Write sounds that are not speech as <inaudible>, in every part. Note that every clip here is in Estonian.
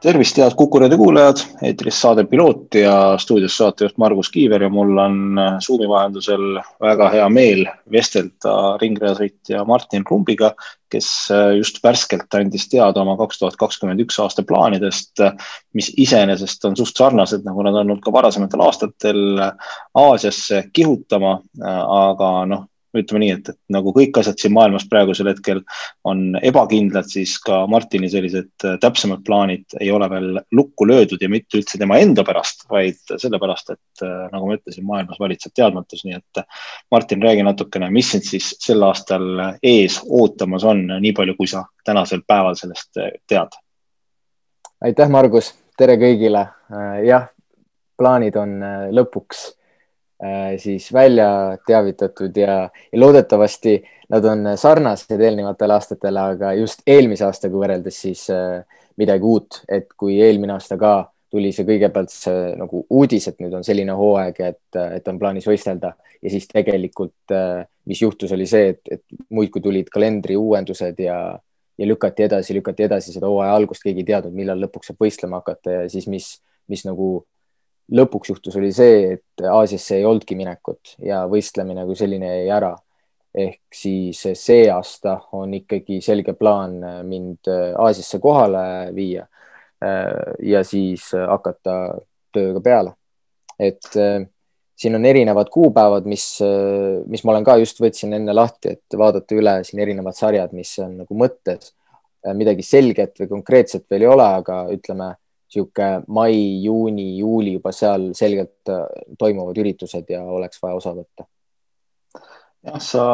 tervist, head Kuku raadio kuulajad, eetris saade Piloot ja stuudios saatejuht Margus Kiiver ja mul on äh, Zoomi vahendusel väga hea meel vestelda ringrajasõitja Martin Krumbiga, kes äh, just värskelt andis teada oma kaks tuhat kakskümmend üks aasta plaanidest, mis iseenesest on suht sarnased, nagu nad on olnud ka varasematel aastatel Aasiasse kihutama, äh, aga noh ütleme nii, et, et nagu kõik asjad siin maailmas praegusel hetkel on ebakindlad, siis ka Martini sellised äh, täpsemad plaanid ei ole veel lukku löödud ja mitte üldse tema enda pärast, vaid sellepärast, et äh, nagu ma ütlesin, maailmas valitseb teadmatus, nii et äh, Martin, räägi natukene, mis sind siis sel aastal ees ootamas on, nii palju, kui sa tänasel päeval sellest tead? aitäh, Margus, tere kõigile. jah, plaanid on lõpuks siis välja teavitatud ja, ja loodetavasti nad on sarnased eelnevatele aastatele, aga just eelmise aastaga võrreldes siis äh, midagi uut, et kui eelmine aasta ka tuli see kõigepealt see nagu uudis, et nüüd on selline hooaeg, et, et on plaanis võistelda. Ja siis tegelikult, äh, mis juhtus, oli see, et, et muudkui tulid kalendri uuendused ja, ja lükati edasi, lükati edasi seda hooaja algust, keegi ei teadnud, millal lõpuks saab võistlema hakata ja siis, mis, mis nagu lõpuks juhtus, oli see, et Aasiasse ei olnudki minekut ja võistlemine kui selline jäi ära. ehk siis see aasta on ikkagi selge plaan mind Aasiasse kohale viia ja siis hakata tööga peale. et siin on erinevad kuupäevad, mis, mis ma olen ka just võtsin enne lahti, et vaadata üle siin erinevad sarjad, mis on nagu mõttes. midagi selget või konkreetset veel ei ole, aga ütleme niisugune mai, juuni, juuli juba seal selgelt äh, toimuvad üritused ja oleks vaja osa võtta. jah, sa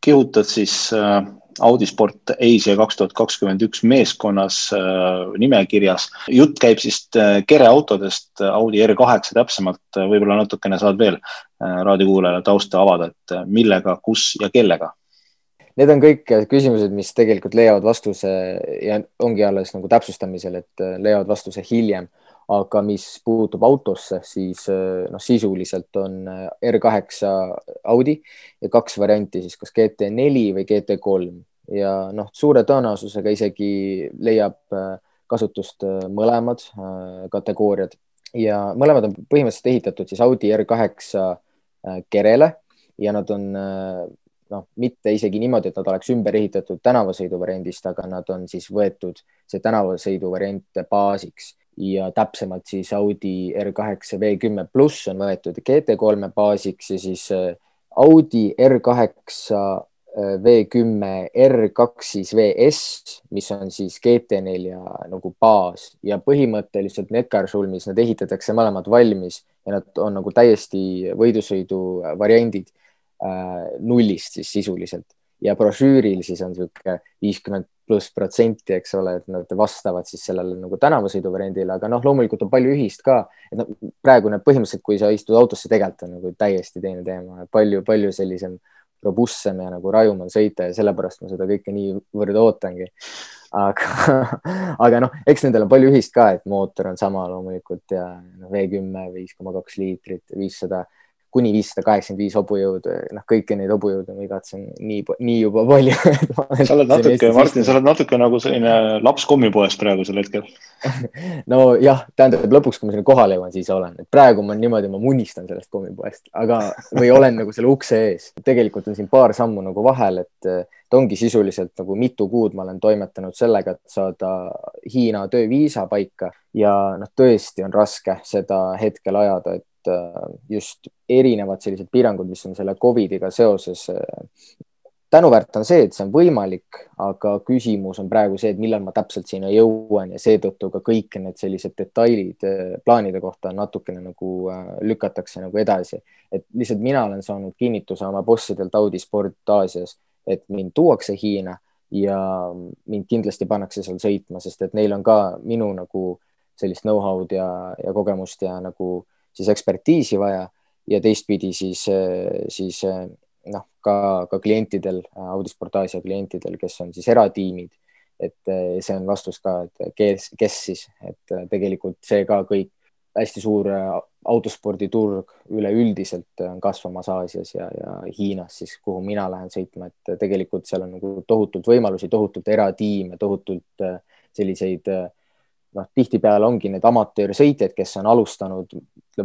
kihutad siis äh, Audi Sport Asia kaks tuhat kakskümmend üks meeskonnas äh, nimekirjas. jutt käib siis kereautodest, Audi R8 täpsemalt, võib-olla natukene saad veel raadiokuulajale tausta avada, et millega, kus ja kellega need on kõik küsimused, mis tegelikult leiavad vastuse ja ongi alles nagu täpsustamisel, et äh, leiavad vastuse hiljem. aga mis puutub autosse, siis äh, noh, sisuliselt on äh, R8 Audi ja kaks varianti siis kas GT4 või GT3 ja noh, suure tõenäosusega isegi leiab kasutust mõlemad kategooriad ja mõlemad on põhimõtteliselt ehitatud siis Audi R8 kerele ja nad on noh, mitte isegi niimoodi, et nad oleks ümber ehitatud tänavasõidu variandist, aga nad on siis võetud see tänavasõidu variant baasiks. Ja täpsemalt siis Audi R8 V10 pluss on võetud GT3 baasiks ja siis äh, Audi R8 V10 R2 siis VS, mis on siis GT4 nagu baas. Ja põhimõtteliselt Neckarsulmis need ehitatakse mõlemad valmis ja nad on nagu täiesti võidusõidu variandid nullist siis sisuliselt. Ja brošüüril siis on niisugune viiskümmend pluss protsenti, eks ole, et nad vastavad siis sellele nagu tänavasõidu variandile, aga noh, loomulikult on palju ühist ka, et noh, praegune põhimõtteliselt, kui sa istud autosse, tegelikult on nagu täiesti teine teema, palju, palju sellisem robustsem ja nagu rajum on sõita ja sellepärast ma seda kõike niivõrd ootangi. aga, <laughs> aga noh, eks nendel on palju ühist ka, et mootor on sama loomulikult ja noh, V kümme, viis koma kaks liitrit, viissada kuni viissada kaheksakümmend viis hobujõudu, noh, kõiki neid hobujõude ma igatsen nii, nii juba palju sa oled natuke, Martin, sa oled natuke nagu selline laps kommipoes praegusel hetkel. <laughs> Nojah, tähendab lõpuks, kui ma sinna kohale jõuan, siis olen, et praegu ma niimoodi, ma munistan sellest kommipoest, aga, või olen nagu selle ukse ees. tegelikult on siin paar sammu nagu vahel, et, et ongi sisuliselt nagu mitu kuud ma olen toimetanud sellega, et saada Hiina tööviisa paika. Ja noh, tõesti on raske seda hetkel ajada, et just erinevad sellised piirangud, mis on selle Covidiga seoses. Äh, tänuväärt on see, et see on võimalik, aga küsimus on praegu see, et millal ma täpselt sinna jõuan ja seetõttu ka kõik need sellised detailid äh, plaanide kohta natukene nagu lükatakse nagu edasi. et lihtsalt mina olen saanud kinnituse oma bossidelt Audi Sport Aasias, et mind tuuakse Hiina ja mind kindlasti pannakse seal sõitma, sest et neil on ka minu nagu sellist know-how'd ja, ja kogemust ja nagu äh, siis ekspertiisi vaja ja teistpidi siis, siis noh, ka, ka klientidel, Audisport Aasia klientidel, kes on siis eratiimid et see on vastus ka, et kes, kes siis, et tegelikult see ka kõik hästi suur autosporditurg üleüldiselt on kasvamas Aasias ja, ja Hiinas siis, kuhu mina lähen sõitma, et tegelikult seal on nagu tohutult võimalusi, tohutult eratiime, tohutult selliseid noh, tihtipeale ongi need amatöörsõitjad, kes on alustanud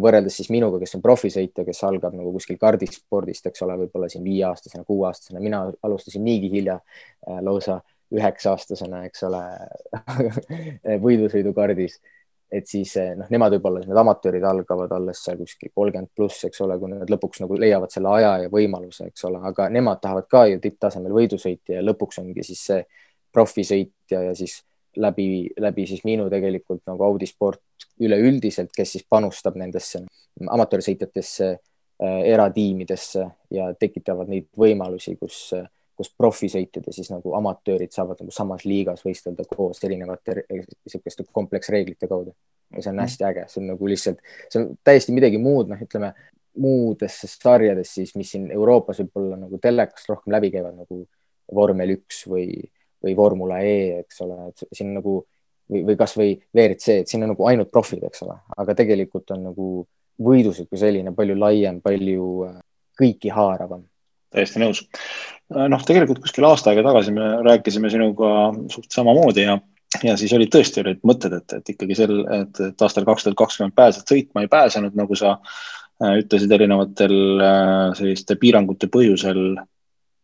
võrreldes siis minuga, kes on profisõitja, kes algab nagu kuskil kardispordist, eks ole, võib-olla siin viieaastasena, kuueaastasena, mina alustasin niigi hilja äh, lausa üheksa-aastasena, eks ole <laughs> võidusõidukardis. et siis äh, noh, nemad võib-olla, need amatöörid algavad alles seal kuskil kolmkümmend pluss, eks ole, kui nad lõpuks nagu leiavad selle aja ja võimaluse, eks ole, aga nemad tahavad ka ju tipptasemel võidusõita ja lõpuks ongi siis see profisõitja ja siis läbi, läbi siis minu tegelikult nagu Audi sport üleüldiselt, kes siis panustab nendesse amatöörsõitjatesse äh,, eratiimidesse ja tekitavad neid võimalusi, kus, kus profisõitjad ja siis nagu amatöörid saavad nagu samas liigas võistelda koos erinevate niisuguste kompleksreeglite kaudu. ja see on mhm. hästi äge, see on nagu lihtsalt, see on täiesti midagi muud, noh, ütleme muudes sarjades siis, mis siin Euroopas võib-olla nagu telekast rohkem läbi käivad nagu vormel üks või või Formula E, eks ole, et siin nagu või, või kasvõi WRC, et siin on nagu ainult profid, eks ole, aga tegelikult on nagu võidusik kui selline palju laiem, palju äh, kõiki haaravam. täiesti nõus. Äh, noh, tegelikult kuskil aasta aega tagasi me rääkisime sinuga suht samamoodi ja, ja siis olid tõesti olid mõtted, et, et ikkagi sel, et, et aastal kaks tuhat kakskümmend pääsed sõitma, ei pääsenud, nagu sa äh, ütlesid erinevatel selliste piirangute põhjusel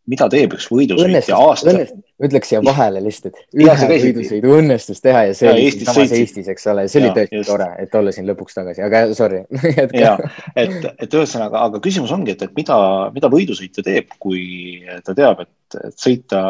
mida teeb üks võidusõitja aasta? ütleks siia vahele lihtsalt, et ühe võidusõidu õnnestus teha ja see ja oli Eestis samas Eestis, eks ole, see oli tõesti tore, et olla siin lõpuks tagasi, aga sorry <laughs> ja, et, et ühesõnaga, aga küsimus ongi, et, et mida, mida võidusõitja teeb, kui ta teab, et, et sõita,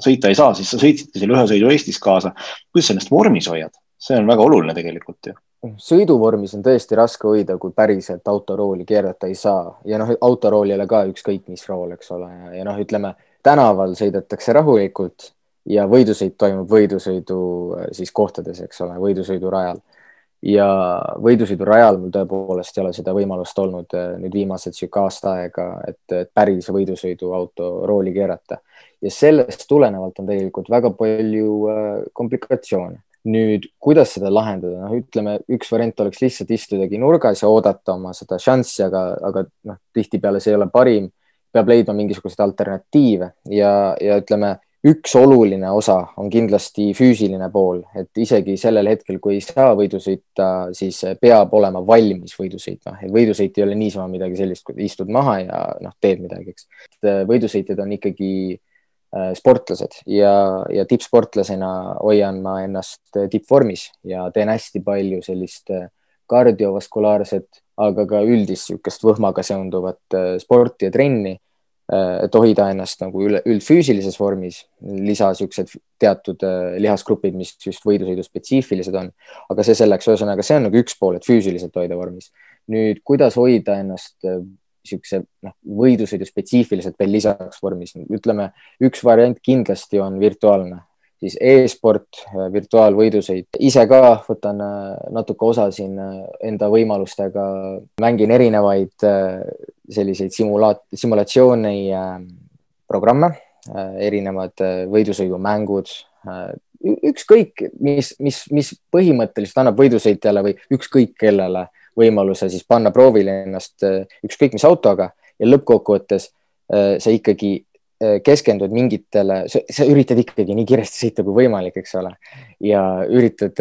sõita ei saa, siis sa sõitsidki selle ühe sõidu Eestis kaasa. kuidas sa ennast vormis hoiad? see on väga oluline tegelikult ju sõiduvormis on tõesti raske hoida, kui päriselt autorooli keerata ei saa. Ja noh, autorool ei ole ka ükskõik mis rool, eks ole, ja noh, ütleme tänaval sõidetakse rahulikult ja võidusõit toimub võidusõidu äh, siis kohtades, eks ole, võidusõidurajal. ja võidusõidurajal mul tõepoolest ei ole seda võimalust olnud äh, nüüd viimased sihuke aasta aega, et, et päris võidusõiduauto rooli keerata. Ja sellest tulenevalt on tegelikult väga palju äh, komplikatsioone nüüd, kuidas seda lahendada, noh, ütleme, üks variant oleks lihtsalt istudagi nurgas ja oodata oma seda šanssi, aga, aga noh, tihtipeale see ei ole parim. peab leidma mingisuguseid alternatiive ja, ja ütleme, üks oluline osa on kindlasti füüsiline pool, et isegi sellel hetkel, kui ei saa võidu sõita, siis peab olema valmis võidu sõitma, et võidusõit ei ole niisama midagi sellist, kui istud maha ja noh, teed midagi, eks. võidusõitjad on ikkagi sportlased ja, ja tippsportlasena hoian ma ennast äh, tippvormis ja teen hästi palju sellist äh, kardiovaskulaarset, aga ka üldist niisugust võhmaga seonduvat sporti ja trenni. et hoida ennast nagu üle, üldfüüsilises vormis, lisa niisugused teatud lihasgrupid, mis just võidusõidu spetsiifilised on, aga see selleks, ühesõnaga, see on nagu üks pool, et füüsiliselt hoida vormis. nüüd, kuidas hoida ennast niisuguse noh, võidusõidu spetsiifiliselt veel lisaks vormis, ütleme, üks variant kindlasti on virtuaalne, siis e-sport, virtuaalvõidusõit. ise ka võtan äh, natuke osa siin äh, enda võimalustega, mängin erinevaid äh, selliseid simulaat-, simulatsiooni programme, erinevad võidusõidumängud, ükskõik, mis, mis, mis põhimõtteliselt annab võidusõitjale või ükskõik kellele võimaluse siis panna proovile ennast äh, ükskõik mis autoga ja lõppkokkuvõttes äh, sa ikkagi äh, keskendud mingitele, sa üritad ikkagi nii kiiresti sõita kui võimalik, eks ole, ja üritad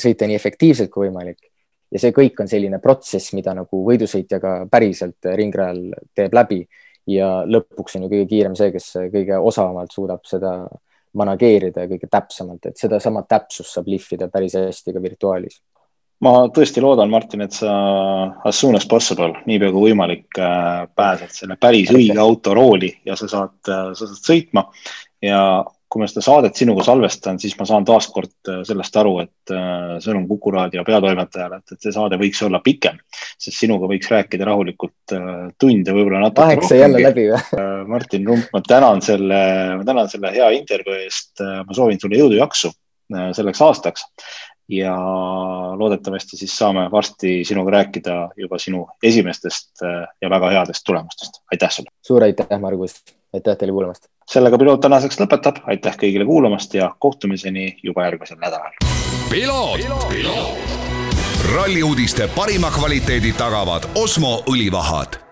sõita nii efektiivselt kui võimalik. ja see kõik on selline protsess, mida nagu võidusõitja ka päriselt ringrajal teeb läbi. Ja lõpuks on ju kõige kiirem see, kes kõige osavamalt suudab seda manageerida ja kõige täpsemalt, et sedasama täpsust saab lihvida päris hästi ka virtuaalis ma tõesti loodan, Martin, et sa as soon as possible, niipea kui võimalik, äh, pääsed selle päris õige auto rooli ja sa saad, äh, sa saad sõitma. ja kui ma seda saadet sinuga salvestan, siis ma saan taaskord äh, sellest aru, et sõnum Kuku raadio peatoimetajale, et, et see saade võiks olla pikem, sest sinuga võiks rääkida rahulikult tunde, võib-olla natuke. sai jälle läbi või? Martin Rump, ma tänan selle, ma tänan selle hea intervjuu eest. ma soovin sulle jõudu, jaksu selleks aastaks ja loodetavasti siis saame varsti sinuga rääkida juba sinu esimestest ja väga headest tulemustest. aitäh sulle. suur aitäh, Margus, aitäh teile kuulamast. sellega piloot tänaseks lõpetab, aitäh kõigile kuulamast ja kohtumiseni juba järgmisel nädalal. ralli uudiste parima kvaliteedi tagavad Osmo õlivahad